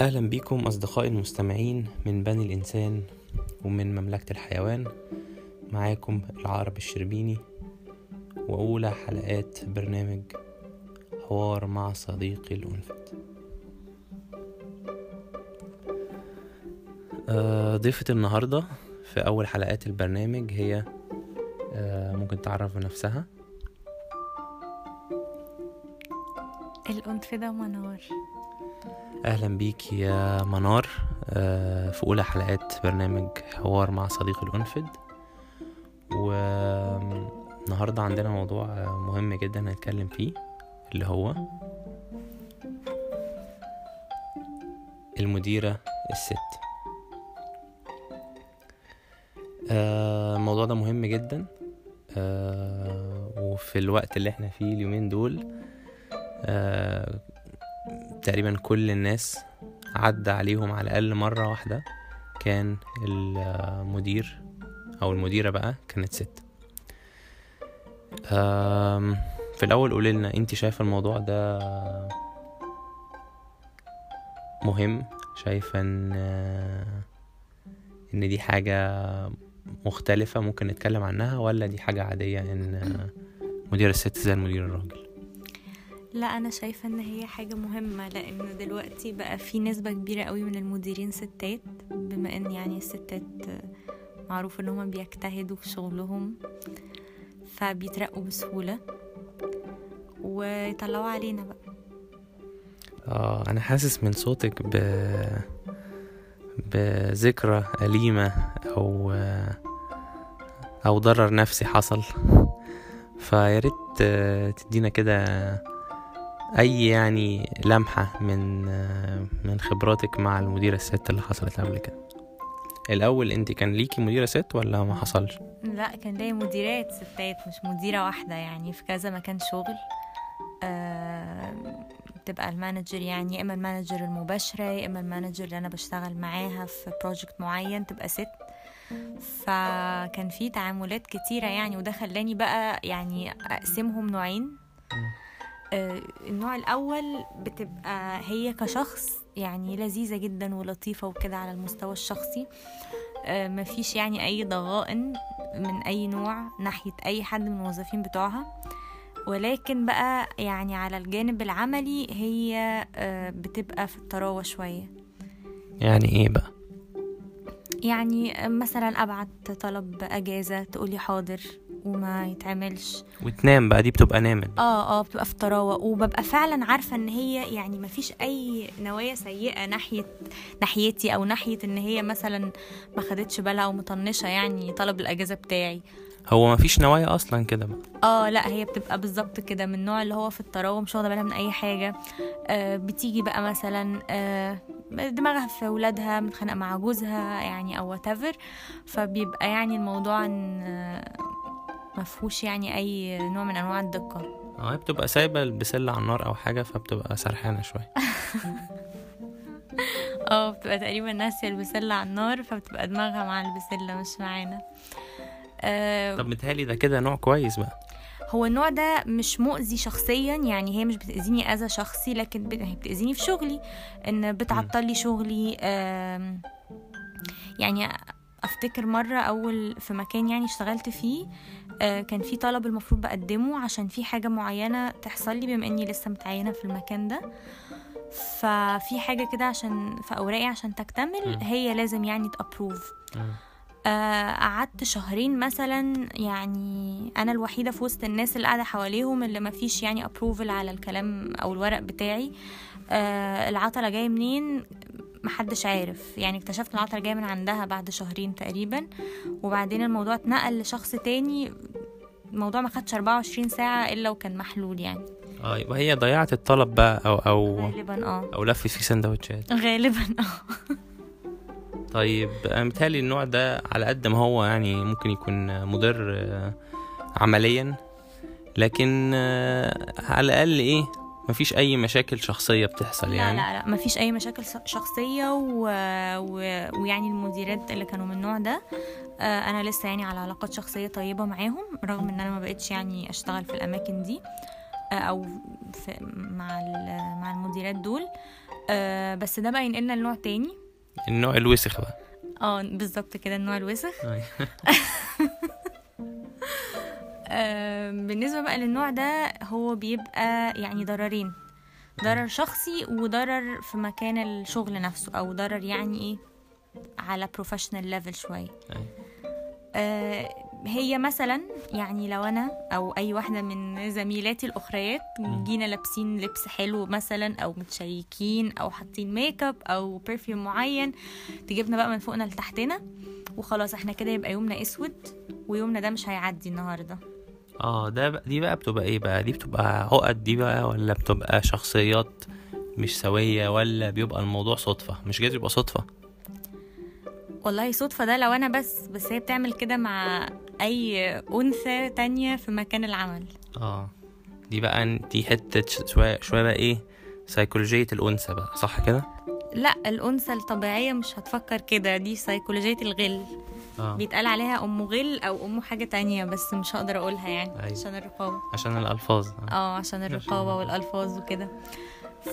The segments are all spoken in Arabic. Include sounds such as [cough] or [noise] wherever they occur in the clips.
أهلا بكم أصدقائي المستمعين من بني الإنسان ومن مملكة الحيوان. معاكم العقرب الشربيني وأولى حلقات برنامج حوار مع صديقي الأنفت آه، ضيفة النهاردة في أول حلقات البرنامج هي آه، ممكن تعرف بنفسها. الأنفذة منار. أهلا بيك يا منار. آه، في أولى حلقات برنامج حوار مع صديقي الأنفد. والنهاردة عندنا موضوع مهم جدا هنتكلم فيه اللي هو المديرة الست. آه، الموضوع ده مهم جدا. آه، وفي الوقت اللي إحنا فيه اليومين دول تقريبا كل الناس عدى عليهم على الأقل مرة واحدة كان المدير أو المديرة بقى كانت ست. في الأول قوليلنا انت شايفة الموضوع ده مهم؟ شايفة إن إن دي حاجة مختلفة ممكن نتكلم عنها ولا دي حاجة عادية إن مدير الست زي المدير الراجل؟ لا أنا شايفة إن هي حاجة مهمة لأن دلوقتي بقى في نسبة كبيرة قوي من المديرين ستات بما إن يعني الستات معروف إن هما بيجتهدوا في شغلهم فبيترقوا بسهولة. ويطلعوا علينا بقى. آه أنا حاسس من صوتك ب بذكرى أليمة أو أو ضرر نفسي حصل. فياريت تدينا كده أي يعني لمحة من من خبراتك مع المديرة الست اللي حصلت قبل كده؟ الأول أنت كان ليكي مديرة ست ولا ما حصلش؟ لا كان ليا مديرات ستات مش مديرة واحدة يعني في كذا مكان شغل. آه، تبقى ال manager يعني يا إما ال manager المباشرة يا إما ال manager اللي أنا بشتغل معاها في project معين تبقى ست. فكان في تعاملات كتيرة يعني وده خلاني بقى يعني أقسمهم نوعين. النوع الأول بتبقى هي كشخص يعني لذيذة جدا ولطيفة وكده على المستوى الشخصي. آه، مفيش يعني أي ضغائن من أي نوع ناحية أي حد من الموظفين بتوعها. ولكن بقى يعني على الجانب العملي هي آه، بتبقى في الطراوة شوية. يعني إيه بقى؟ يعني مثلا أبعت طلب أجازة تقولي حاضر. وما يتعملش. وتنام بقى دي بتبقى نامت آه آه بتبقى في طراوة. وببقى فعلا عارفة إن هي يعني مفيش أي نوايا سيئة ناحية ناحيتي أو ناحية إن هي مثلا ما خدتش بالها أو مطنشة يعني طلب الأجازة بتاعي. هو مفيش نوايا أصلا كده بقى. آه لا هي بتبقى بالظبط كده من النوع اللي هو في الطراوة مش واخدة بالها من أي حاجة. آه بتيجي بقى مثلا آه دماغها في ولادها متخانقة مع جوزها يعني أو whatever. فبيبقى يعني الموضوع إن آه مفهوش يعني أي نوع من أنواع الدقة. آه هي بتبقى سايبة البسلة على النار أو حاجة فبتبقى سرحانة شوية. [laughs] آه بتبقى تقريبا ناسية البسلة على النار فبتبقى دماغها مع البسلة مش معانا. آه طب متهيألي ده كده نوع كويس بقى. هو النوع ده مش مؤذي شخصيا يعني هي مش بتأذيني أذى شخصي لكن هي بتأذيني في شغلي. إن بتعطل لي شغلي آم، يعني أفتكر مرة أول في مكان يعني اشتغلت فيه آه، كان في طلب المفروض بقدمه عشان في حاجة معينة تحصل لي بما إني لسه متعينة في المكان ده. ففي حاجة كده عشان في أوراقي عشان تكتمل. هي لازم يعني تأبروف. آه، قعدت شهرين مثلا يعني أنا الوحيدة في وسط الناس اللي قاعدة حواليهم اللي ما فيش يعني ابروفل على الكلام أو الورق بتاعي. آه العطلة جاية منين؟ محدش عارف. يعني اكتشفت إن العطلة جاية من عندها بعد شهرين تقريبا وبعدين الموضوع اتنقل لشخص تاني. الموضوع ما خدش 24 ساعة إلا وكان محلول يعني. آه يبقى هي ضيعت الطلب بقى أو أو غالبا آه. أو لفت فيه سندوتشات. غالبا آه. طيب أنا متهيألي النوع ده على قد ما هو يعني ممكن يكون مضر آه، عمليا. لكن آه، على الأقل إيه مفيش أي مشاكل شخصية بتحصل لا يعني؟ لا لا مفيش أي مشاكل شخصية و... و... ويعني المديرات اللي كانوا من النوع ده آه، أنا لسه يعني على علاقات شخصية طيبة معاهم رغم إن أنا ما بقتش يعني أشتغل في الأماكن دي آه، أو في مع ال- مع المديرات دول آه بس ده بقى ينقلنا لنوع تاني. النوع الوسخ بقى. آه بالظبط كده النوع الوسخ. أيوة. آه [laughs] بالنسبة بقى للنوع ده هو بيبقى يعني ضررين ضرر شخصي وضرر في مكان الشغل نفسه أو ضرر يعني إيه على professional level شوية أيوة. آه هي مثلا يعني لو أنا أو أي واحدة من زميلاتي الأخريات. جينا لابسين لبس حلو مثلا أو متشيكين أو حاطين make up أو perfume معين تجيبنا بقى من فوقنا لتحتنا وخلاص إحنا كده يبقى يومنا أسود ويومنا ده مش هيعدي النهارده آه ده بقى دي بقى بتبقى إيه بقى؟ دي بتبقى عقد دي بقى ولا بتبقى شخصيات مش سوية ولا بيبقى الموضوع صدفة؟ مش جايز يبقى صدفة؟ والله صدفة ده لو أنا بس بس هي بتعمل كده مع أي أنثى تانية في مكان العمل. آه. دي بقى دي حتة شوية شوية بقى إيه؟ سيكولوجية الأنثى بقى صح كده؟ لا الأنثى الطبيعية مش هتفكر كده دي سيكولوجيه الغل. آه. بيتقال عليها أم غل أو أم حاجة تانية بس مش هقدر أقولها يعني. أيوة. عشان الرقابة. عشان الألفاظ. آه. عشان الرقابة والألفاظ وكده.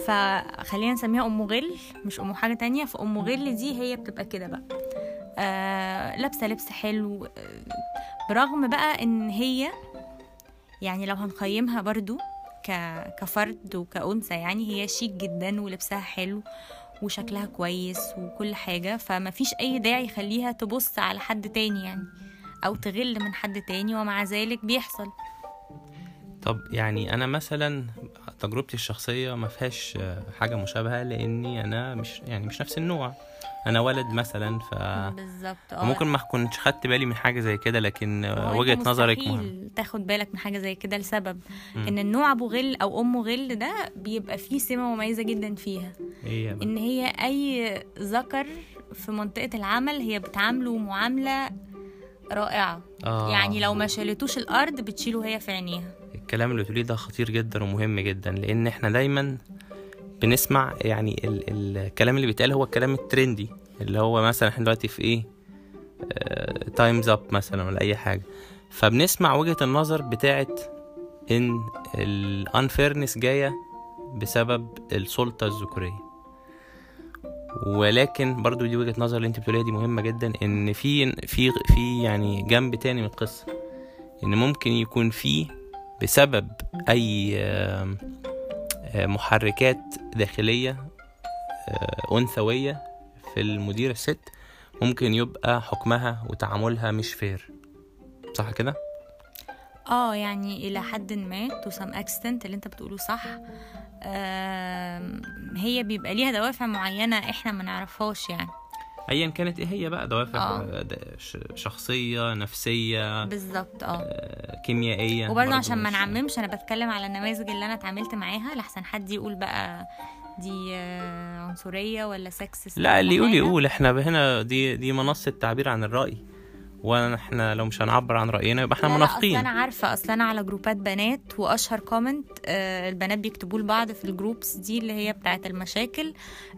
فخلينا نسميها أم غل مش أم حاجة تانية. فأم غل دي هي بتبقى كده بقى. آه لابسة لبس حلو. آه، برغم بقى إن هي يعني لو هنقيمها برضو. كفرد وكأنثى يعني هي شيك جدا ولبسها حلو. وشكلها كويس وكل حاجة فما فيش أي داعي يخليها تبص على حد تاني يعني أو تغل من حد تاني ومع ذلك بيحصل. طب يعني أنا مثلا تجربتي الشخصية ما فيهاش حاجة مشابهة لأني أنا مش يعني مش نفس النوع أنا ولد مثلا ف بالظبط آه ممكن ما كنتش خدت بالي من حاجة زي كده لكن أنت نظرك مهم تاخد بالك من حاجة زي كده لسبب مم. إن النوع أبو غل أو ام غل ده بيبقى فيه سمة مميزة جدا فيها بقى؟ إن هي أي ذكر في منطقة العمل هي بتعامله معاملة رائعة آه. يعني لو ما شالتوش الأرض بتشيله هي في عينيها الكلام اللي بتقوليه ده خطير جدا ومهم جدا لأن إحنا دايما بنسمع يعني ال الكلام اللي بيتقال هو الكلام ال trendy اللي هو مثلا إحنا دلوقتي في إيه Time's Up مثلا ولا أي حاجة. فبنسمع وجهة النظر بتاعت إن ال unfairness جاية بسبب السلطة الذكورية. ولكن برضو دي وجهة نظر اللي أنت بتقوليها دي مهمة جدا إن في في في يعني جنب تاني من القصة. إن ممكن يكون في بسبب آه، محركات داخلية آه، أنثوية في المدير الست ممكن يبقى حكمها وتعاملها مش فير صح كده؟ آه يعني إلى حد ما to some extent اللي أنت بتقوله صح. هي بيبقى ليها دوافع معينة إحنا ما نعرفهاش يعني. ايا كانت إيه هي بقى؟ دوافع آه. شخصية نفسية بالظبط آه. آه، كيميائية وبرضه عشان ما مش- نعممش أنا بتكلم على النماذج اللي أنا اتعاملت معاها لحسن حد يقول بقى دي آه، عنصرية ولا sexist لا اللي يقول يقول إحنا هنا دي دي منصة تعبير عن الرأي. وإحنا لو مش هنعبر عن رأينا يبقى إحنا أصل منافقين. أنا عارفة أصل أنا على جروبات بنات وأشهر comment آه البنات بيكتبوا لبعض في ال groups دي اللي هي بتاعة المشاكل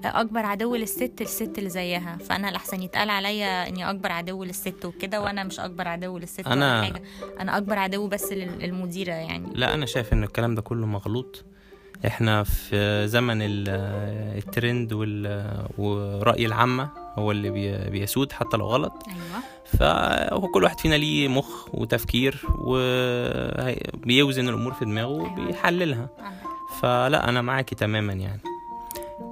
آه أكبر عدو للست الست اللي زيها. فأنا لحسن يتقال عليا إني أكبر عدو للست وكده وأنا مش أكبر عدو للست ولا حاجة. أنا أكبر عدو بس لل- للمديرة يعني. لا أنا شايف إن الكلام ده كله مغلوط. إحنا في زمن ال- الترند وال- ورأي العامة. هو اللي بي- بيسود حتى لو غلط. أيوه. فهو كل واحد فينا ليه مخ وتفكير وبيوزن الأمور في دماغه وبيحللها. عندك فلا أنا معاكي تماما يعني.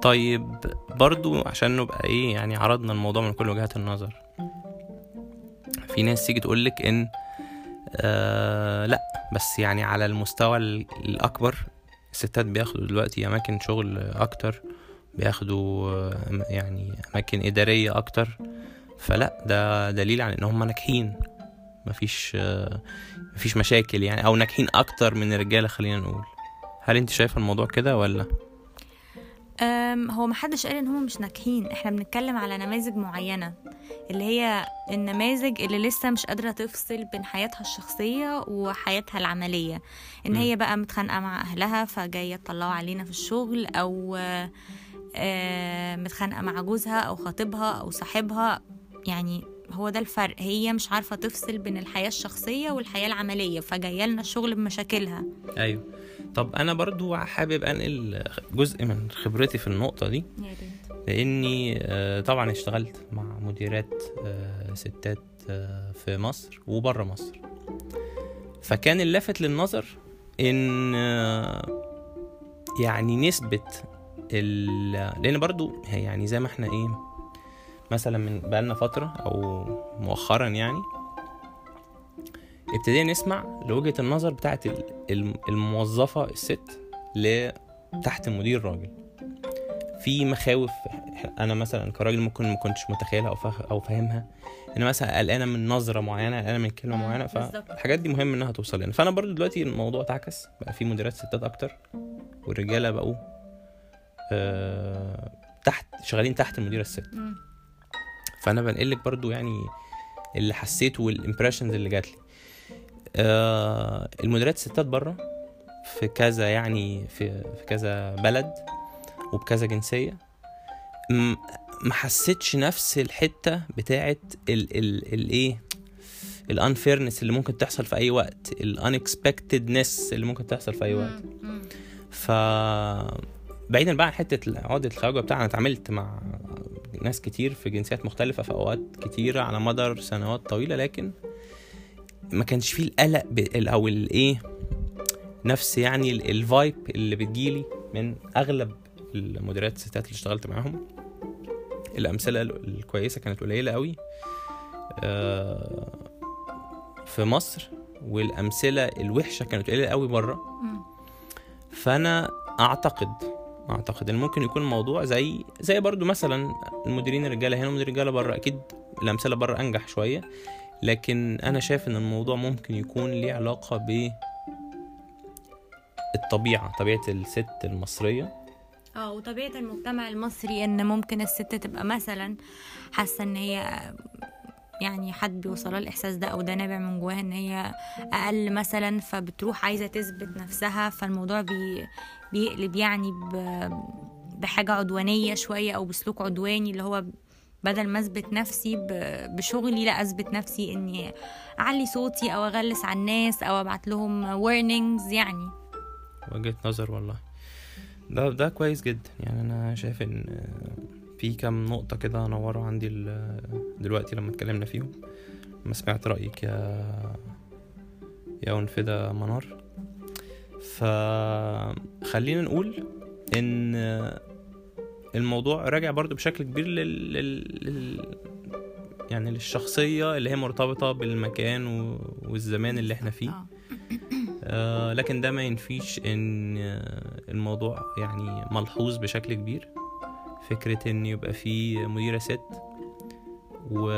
طيب برضو عشان نبقى إيه يعني عرضنا الموضوع من كل وجهات النظر. في ناس تيجي تقولك إن آه لا بس يعني على المستوى ال- الأكبر الستات بياخدوا دلوقتي أماكن شغل أكتر. بياخدوا آه، يعني أماكن إدارية أكتر. فلا ده دليل على إن هم ناجحين. مفيش آه، مفيش مشاكل يعني أو ناجحين أكتر من الرجالة خلينا نقول. هل أنت شايفة الموضوع كده ولا؟ هو محدش قال إن هم مش ناجحين. إحنا بنتكلم على نماذج معينة اللي هي النماذج اللي لسه مش قادرة تفصل بين حياتها الشخصية وحياتها العملية. إن. هي بقى متخانقة مع أهلها فجاية تطلعوا علينا في الشغل أو آه، متخانقة مع جوزها أو خطيبها أو صاحبها. يعني هو ده الفرق. هي مش عارفة تفصل بين الحياة الشخصية والحياة العملية فجاية لنا الشغل بمشاكلها. أيوه. طب أنا برضو حابب أنقل جزء من خبرتي في النقطة دي. يا ريت. لأني آه، طبعا اشتغلت مع مديرات آه، ستات آه، في مصر وبره مصر. فكان اللافت للنظر إن آه، يعني نسبة. لأن برضو هي يعني زي ما إحنا إيه مثلا من بقالنا فترة أو مؤخرا يعني ابتدينا نسمع لوجهة النظر بتاعت ال- الم- الموظفة الست ل تحت مدير راجل. في مخاوف أنا مثلا كراجل ممكن ما كنتش متخيلها أو أو فاهمها. ان مثلا قلقانة من نظرة معينة قلقانة من كلمة معينة بالظبط. فالحاجات دي مهم إنها توصل لنا. فأنا برضو دلوقتي الموضوع اتعكس بقى في مديرات ستات أكتر والرجالة بقوا آه تحت شغالين تحت المديره الست. فأنا بنقل لك برضو يعني اللي حسيته وال impressions اللي جات لي آه المديرات الستات بره في كذا يعني في في كذا بلد وبكذا جنسية ما حسيتش نفس الحتة بتاعت ال ال الايه ال unfairness اللي ممكن تحصل في أي وقت ال unexpectedness اللي ممكن تحصل في أي وقت. ف بعيدا بقى عن حتة عقدة الخواجه بتاعنا أنا اتعاملت مع ناس كتير في جنسيات مختلفة في أوقات كتيرة على مدار سنوات طويلة لكن ما كانش فيه القلق أو الايه نفس يعني ال- الفايب اللي بتجيلي من أغلب المديرات الستات اللي اشتغلت معاهم الأمثلة ال- الكويسة كانت قليلة قوي آه، في مصر والأمثلة الوحشة كانت قليلة قوي بره. فأنا أعتقد أعتقد إن ممكن يكون الموضوع زي زي برضو مثلا المديرين الرجالة. هنا والمديرين الرجالة بره أكيد الأمثلة بره أنجح شوية لكن أنا شايف إن الموضوع ممكن يكون ليه علاقة ب الطبيعة طبيعة الست المصرية. آه وطبيعة المجتمع المصري إن ممكن الست تبقى مثلا حاسة إن هي يعني حد بيوصلها الإحساس ده أو ده نابع من جواها إن هي أقل مثلا فبتروح عايزة تثبت نفسها فالموضوع بي بيقلب يعني بحاجة عدوانية شوية أو بسلوك عدواني اللي هو بدل ما أثبت نفسي بشغلي لا أثبت نفسي إني أعلي صوتي أو أغلس على الناس أو أبعت لهم warnings يعني. وجهة نظر والله. ده ده كويس جدا. يعني أنا شايف إن في كام نقطة كده نوروا عندي دلوقتي لما اتكلمنا فيهم. لما سمعت رأيك يا يا انفده منار. فخلينا نقول إن آه، الموضوع راجع برضو بشكل كبير لل... لل... يعني للشخصية اللي هي مرتبطة بالمكان و... والزمان اللي إحنا فيه. آه. آه لكن ده ما ينفيش إن آه، الموضوع يعني ملحوظ بشكل كبير. فكرة إن يبقى في مديرة ست و...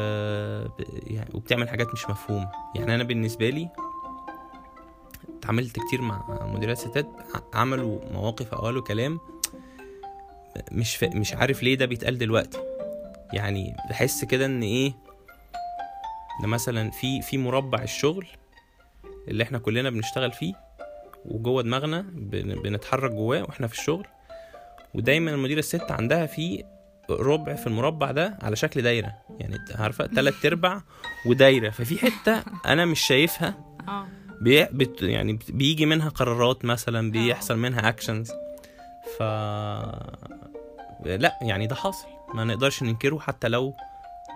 يعني وبتعمل حاجات مش مفهومة. يعني أنا بالنسبة لي اتعاملت كتير مع مديرات ستات عملوا مواقف أو قالوا كلام مش ف... مش عارف ليه ده بيتقال دلوقتي. يعني بحس كده إن إيه ده مثلا في في مربع الشغل اللي إحنا كلنا بنشتغل فيه وجوه دماغنا بن- بنتحرك جواه وإحنا في الشغل ودايما المديرة الست عندها في ربع في المربع ده على شكل دايرة. يعني عارفة؟ تلات أرباع ودايرة. ففي حتة أنا مش شايفها آه. بي... بت... يعني بيجي منها قرارات مثلا بيحصل منها actions ف لا يعني ده حاصل. ما نقدرش ننكره حتى لو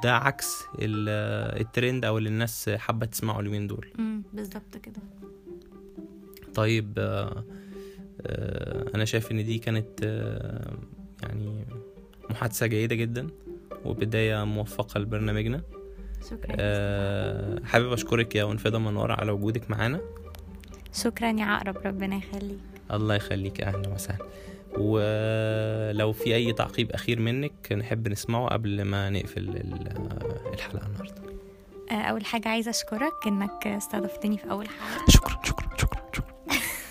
ده عكس ال- الترند أو اللي الناس حابة تسمعه اليومين دول. بالظبط كده. طيب آه، آه، أنا شايف إن دي كانت آه، يعني محادثة جيدة جدا وبداية موفقة لبرنامجنا. شكرا آه، حابب أشكرك يا أنفضة منور على وجودك معانا. شكرا يا عقرب ربنا يخليك. الله يخليك أهلا وسهلا. ولو في أي تعقيب أخير منك نحب نسمعه قبل ما نقفل ال- الحلقة النهارده. آه، أول حاجة عايزة أشكرك إنك استضفتني في أول حلقة. شكرا شكرا شكرا شكرا.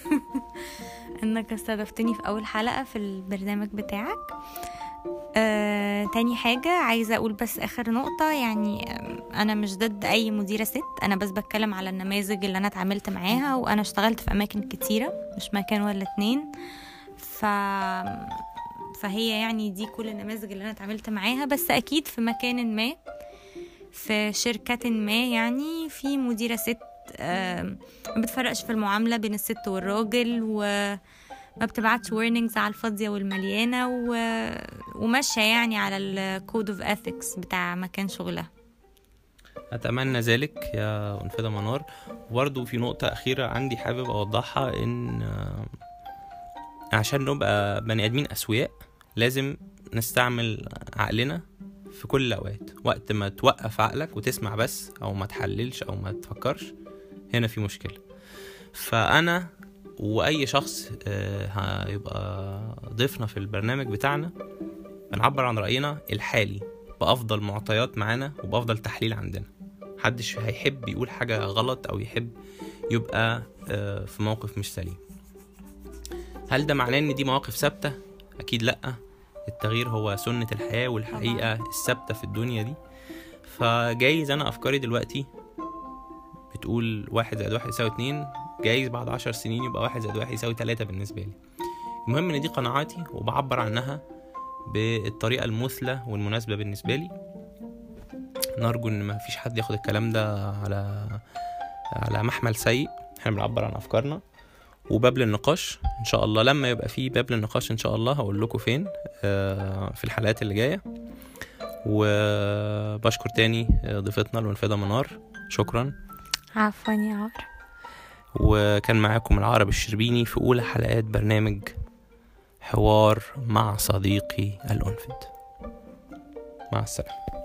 [laughs] إنك استضفتني في أول حلقة في البرنامج بتاعك. آه، تاني حاجة عايزة أقول بس آخر نقطة يعني أنا مش ضد أي مديرة ست. أنا بس بتكلم على النماذج اللي أنا اتعاملت معاها وأنا اشتغلت في أماكن كتيرة مش مكان ولا اتنين. ف فهي يعني دي كل النماذج اللي أنا اتعاملت معاها. بس أكيد في مكان ما في شركة ما يعني في مديرة ست آم، ما بتفرقش في المعاملة بين الست والراجل وما بتبعتش warnings على الفاضية والمليانة و... وماشية يعني على ال code of ethics بتاع مكان شغلها. أتمنى ذلك يا قنفدة منار. وبرضه في نقطة أخيرة عندي حابب أوضحها إن آه، عشان نبقى بني آدمين أسوياء لازم نستعمل عقلنا في كل الأوقات. وقت ما توقف عقلك وتسمع بس أو ما تحللش أو ما تفكرش هنا في مشكلة. فأنا وأي شخص آه، هيبقى ضيفنا في البرنامج بتاعنا بنعبر عن رأينا الحالي بأفضل معطيات معانا وبأفضل تحليل عندنا. محدش هيحب يقول حاجة غلط أو يحب يبقى آه، في موقف مش سليم. هل ده معناه إن دي مواقف ثابتة؟ أكيد لأ. التغيير هو سنة الحياة والحقيقة الثابتة في الدنيا دي. فجايز أنا أفكاري دلوقتي بتقول واحد زائد واحد يساوي اتنين جايز بعد عشر سنين يبقى واحد زائد واحد يساوي تلاتة بالنسبة لي. المهم إن دي قناعاتي وبعبر عنها بالطريقة المثلى والمناسبة بالنسبة لي. نرجو إن ما فيش حد ياخد الكلام ده على على محمل سيء. إحنا بنعبر عن أفكارنا. وباب للنقاش. إن شاء الله لما يبقى في باب للنقاش إن شاء الله هقول لكم فين آه، في الحلقات اللي جاية. وبشكر تاني ضيفتنا الونفذة منار شكرا. عفوا يا عمر وكان معاكم العرب الشربيني في أولى حلقات برنامج حوار مع صديقي الانفد مع السلامة.